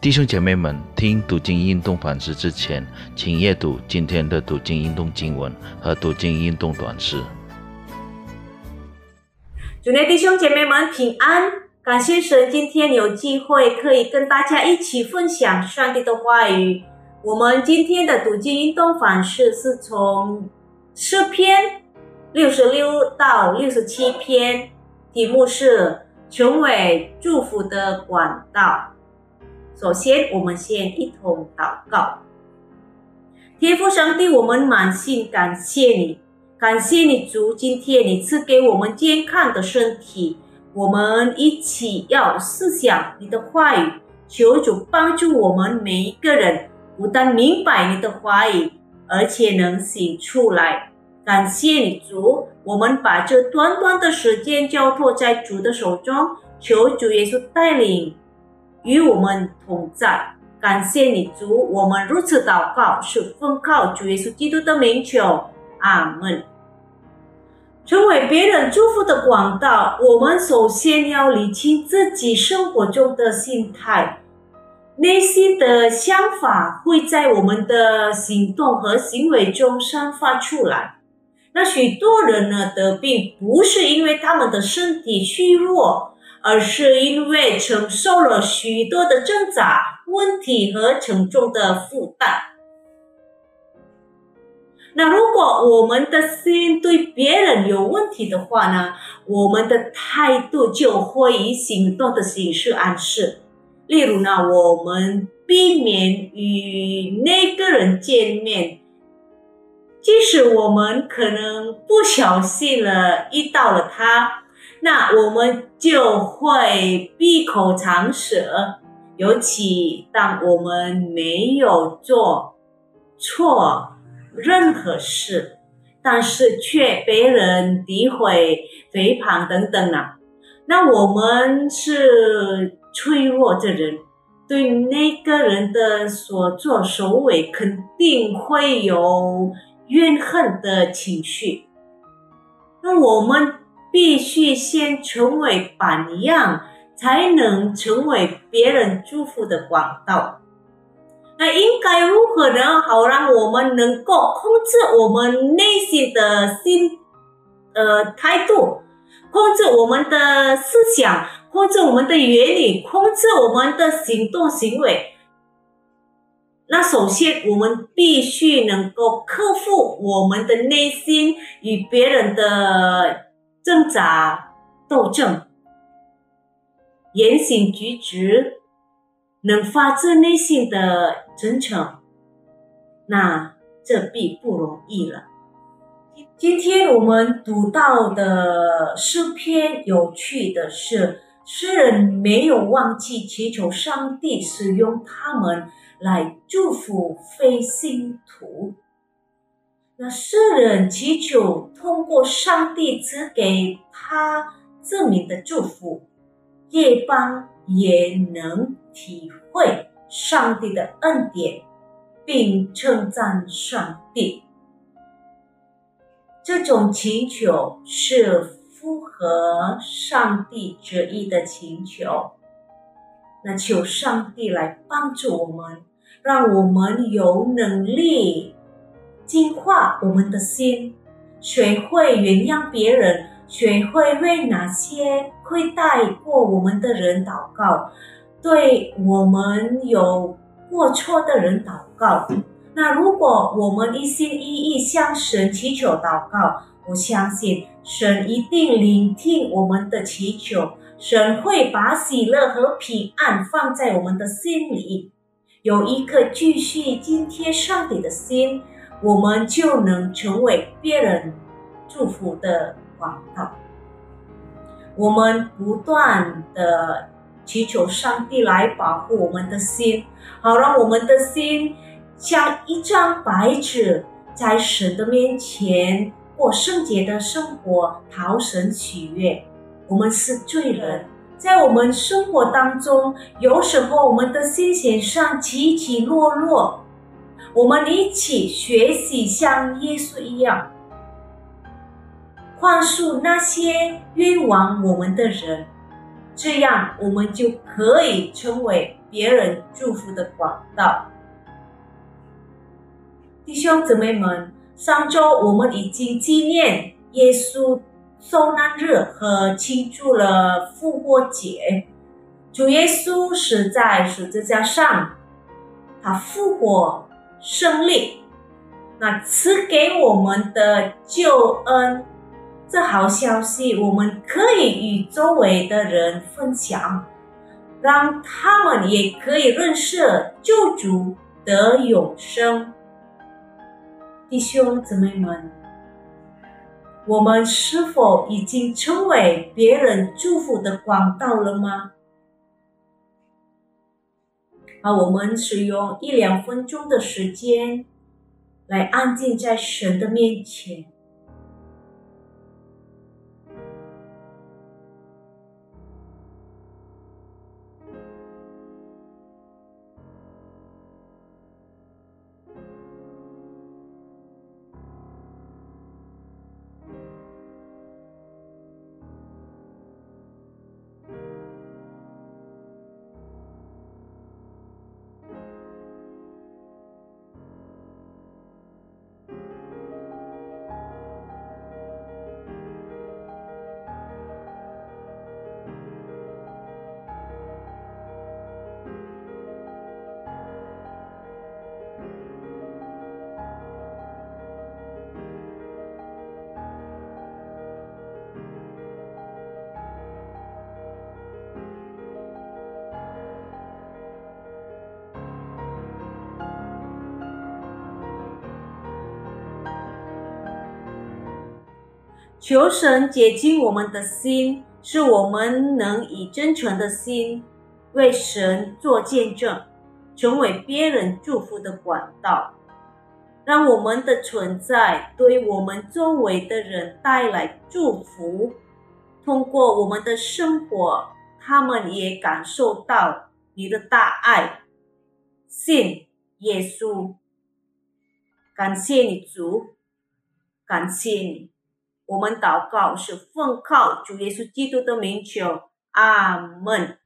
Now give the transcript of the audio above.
弟兄姐妹们，听读经运动反思之前，请阅读今天的读经运动经文和读经运动短诗。主内弟兄姐妹们平安，感谢神，今天有机会可以跟大家一起分享上帝的话语。我们今天的读经运动反思是从诗篇六十六到六十七篇，题目是成为祝福的管道。首先，我们先一同祷告。天父上帝，我们满心感谢你，感谢你主，今天你赐给我们健康的身体。我们一起要思想你的话语，求主帮助我们每一个人，不但明白你的话语，而且能行出来。感谢你主，我们把这短短的时间交托在主的手中，求主耶稣带领。与我们同在，感谢你主，我们如此祷告，是奉靠主耶稣基督的名求，阿门。成为别人祝福的管道，我们首先要理清自己生活中的心态，内心的想法会在我们的行动和行为中散发出来。那许多人呢得病，不是因为他们的身体虚弱。而是因为承受了许多的挣扎、问题和沉重的负担。那如果我们的心对别人有问题的话呢？我们的态度就会以行动的形式暗示。例如呢，我们避免与那个人见面，即使我们可能不小心了遇到了他。那我们就会闭口藏舌，尤其当我们没有做错任何事，但是却被人诋毁、诽谤等等啊？那我们是脆弱的人，对那个人的所作所为肯定会有怨恨的情绪。那我们。必须先成为榜样，才能成为别人祝福的管道。那应该如何呢？好让我们能够控制我们内心的心，呃，态度，控制我们的思想，控制我们的言语，控制我们的行动行为。那首先，我们必须能够克服我们的内心与别人的。挣扎、斗争、言行举止，能发自内心的真诚，那这必不容易了。今天我们读到的诗篇，有趣的是，诗人没有忘记祈求上帝使用他们来祝福非信徒。那诗人祈求通过上帝赐给他证明的祝福，夜班也能体会上帝的恩典，并称赞上帝。这种请求是符合上帝旨意的请求。那求上帝来帮助我们，让我们有能力。净化我们的心，学会原谅别人，学会为那些亏待过我们的人祷告，对我们有过错的人祷告。那如果我们一心一意向神祈求祷告，我相信神一定聆听我们的祈求，神会把喜乐和平安放在我们的心里，有一颗继续敬贴上帝的心。我们就能成为别人祝福的广告。我们不断的祈求上帝来保护我们的心，好让我们的心像一张白纸，在神的面前过圣洁的生活，讨神喜悦。我们是罪人，在我们生活当中，有时候我们的心弦上起起落落。我们一起学习像耶稣一样宽恕那些冤枉我们的人，这样我们就可以成为别人祝福的管道。弟兄姊妹们，上周我们已经纪念耶稣受难日和庆祝了复活节。主耶稣死在十字架上，他复活胜利，那赐给我们的救恩，这好消息我们可以与周围的人分享，让他们也可以认识救主得永生。弟兄姊妹们，我们是否已经成为别人祝福的管道了吗？啊，我们使用一两分钟的时间，来安静在神的面前。求神洁净我们的心，是我们能以真诚的心为神做见证，成为别人祝福的管道，让我们的存在对我们周围的人带来祝福。通过我们的生活，他们也感受到你的大爱。信耶稣，感谢你主，感谢你。我们祷告是奉靠主耶稣基督的名求，阿门。